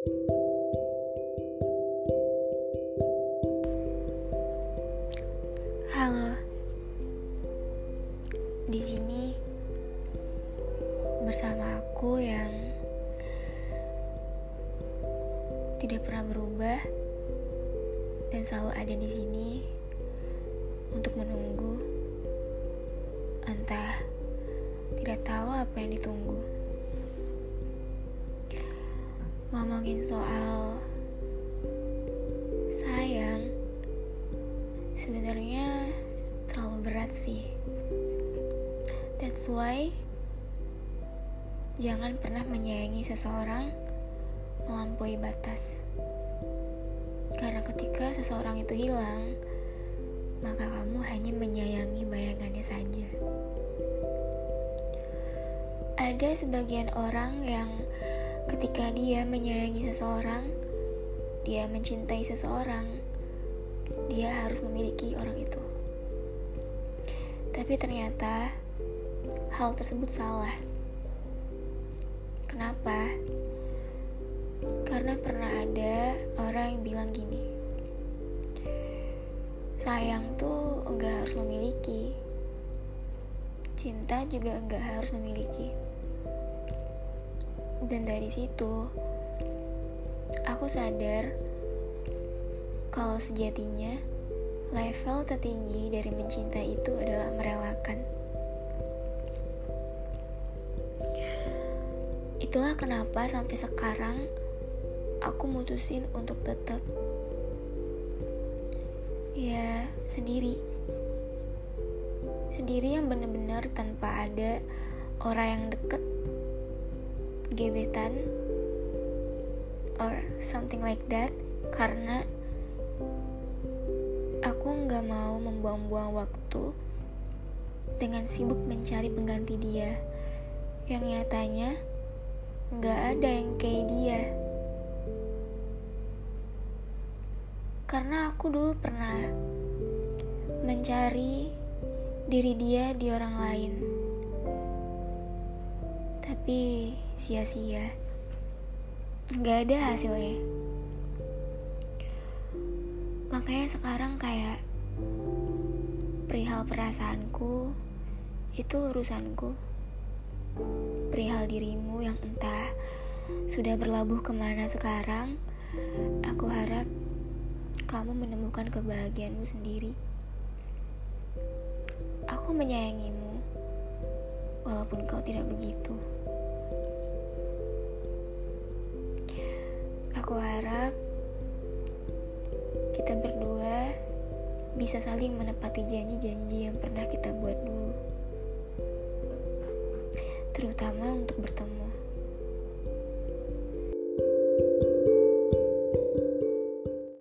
Halo. Di sini bersama aku yang tidak pernah berubah dan selalu ada di sini untuk menunggu entah tidak tahu apa yang ditunggu. Ngomongin soal sayang sebenarnya terlalu berat sih. That's why jangan pernah menyayangi seseorang melampaui batas. Karena ketika seseorang itu hilang, maka kamu hanya menyayangi bayangannya saja. Ada sebagian orang yang ketika dia menyayangi seseorang, dia mencintai seseorang, dia harus memiliki orang itu. Tapi ternyata hal tersebut salah. Kenapa? Karena pernah ada orang yang bilang gini. Sayang tuh enggak harus memiliki. Cinta juga enggak harus memiliki. Dan dari situ aku sadar kalau sejatinya level tertinggi dari mencintai itu adalah merelakan. Itulah kenapa sampai sekarang aku mutusin untuk tetap ya sendiri. Sendiri yang benar-benar tanpa ada orang yang deket, gebetan, or something like that karena aku nggak mau membuang-buang waktu dengan sibuk mencari pengganti dia. Yang nyatanya nggak ada yang kayak dia. Karena aku dulu pernah mencari diri dia di orang lain. Tapi sia-sia. Nggak ada hasilnya. Makanya sekarang kayak perihal perasaanku itu urusanku. Perihal dirimu yang entah sudah berlabuh ke mana sekarang aku harap kamu menemukan kebahagiaanmu sendiri. Aku menyayangimu walaupun kau tidak begitu aku harap kita berdua bisa saling menepati janji-janji yang pernah kita buat dulu, terutama untuk bertemu.